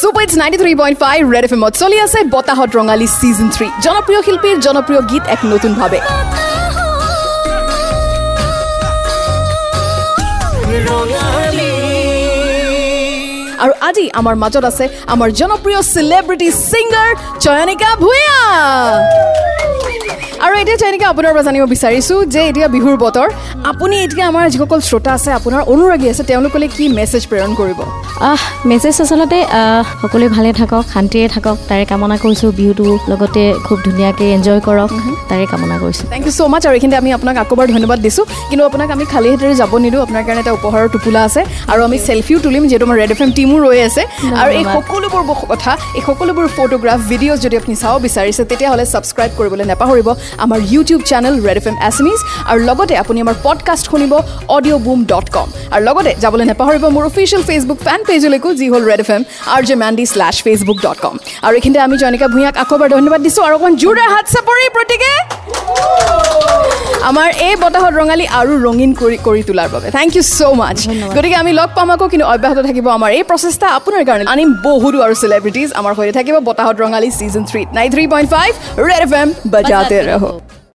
Super hits ninety three point five red F এমত চলি আছে বতাহত ৰঙালী ছিজন থ্ৰী জনপ্ৰিয় শিল্পীৰ জনপ্ৰিয় গীত এক নতুনভাৱে আৰু আজি আমাৰ মাজত আছে আমাৰ জনপ্ৰিয় চেলিব্ৰিটি ছিংগাৰ চয়নিকা ভূঞা। এতিয়া চয়নিকা আপোনাৰ পৰা জানিব বিচাৰিছোঁ যে এতিয়া বিহুৰ বতৰ আপুনি এতিয়া আমাৰ যিসকল শ্ৰোতা আছে আপোনাৰ অনুৰাগী আছে তেওঁলোকলৈ কি মেছেজ প্ৰেৰণ কৰিব? মেছেজ আচলতে সকলোৱে ভালে থাকক শান্তিৰে থাকক তাৰে কামনা কৰিছোঁ বিহুটো লগতে খুব ধুনীয়াকৈ এনজয় কৰক তাৰে কামনা কৰিছোঁ। থেংক ইউ ছ' মাছ আৰু এইখিনিতে আমি আপোনাক আকৌ এবাৰ ধন্যবাদ দিছোঁ। কিন্তু আপোনাক আমি খালী হাতেৰে যাব নিদিওঁ আপোনাৰ কাৰণে এটা উপহাৰৰ টোপোলা আছে আৰু আমি চেল্ফিও তুলিম যিহেতু আমাৰ ৰেড এফ এম টীমো ৰৈ আছে। আৰু এই সকলোবোৰ কথা এই সকলোবোৰ ফটোগ্ৰাফ ভিডিঅ'জ যদি আপুনি চাব বিচাৰিছে তেতিয়াহ'লে ছাবস্ক্ৰাইব কৰিবলৈ নাপাহৰিব। আমাৰ YouTube channel red F M এছমিজ আৰু লগতে আপুনি আমাৰ পডকাষ্ট শুনিব অডিঅ' বুম ডট কম আৰু লগতে যাবলৈ নাপাহৰিব মোৰ অফিচিয়েল ফেচবুক ফেন পেজলৈকো যি হ'ল red F M R J Mandy slash Facebook dot com আৰু এইখিনিতে আমি জয়নিকা ভূঞাক আকৌ এবাৰ ধন্যবাদ দিছোঁ। আৰু অকণমান জোৰদাৰ হাত চাপৰি প্ৰত্যেকে আমাৰ এই বতাহত ৰঙালী আৰু ৰঙীন কৰি কৰি তোলাৰ বাবে। থেংক ইউ ছ' মাছ গতিকে আমি লগ পাম আকৌ কিন্তু অব্যাহত থাকিব আমাৰ এই প্ৰচেষ্টা। আপোনাৰ কাৰণে আনিম বহুতো আৰু চেলিব্ৰিটিজ আমাৰ সৈতে থাকিব বতাহত Rongali season থ্ৰীত nine three point five red F M বজাতে ৰহ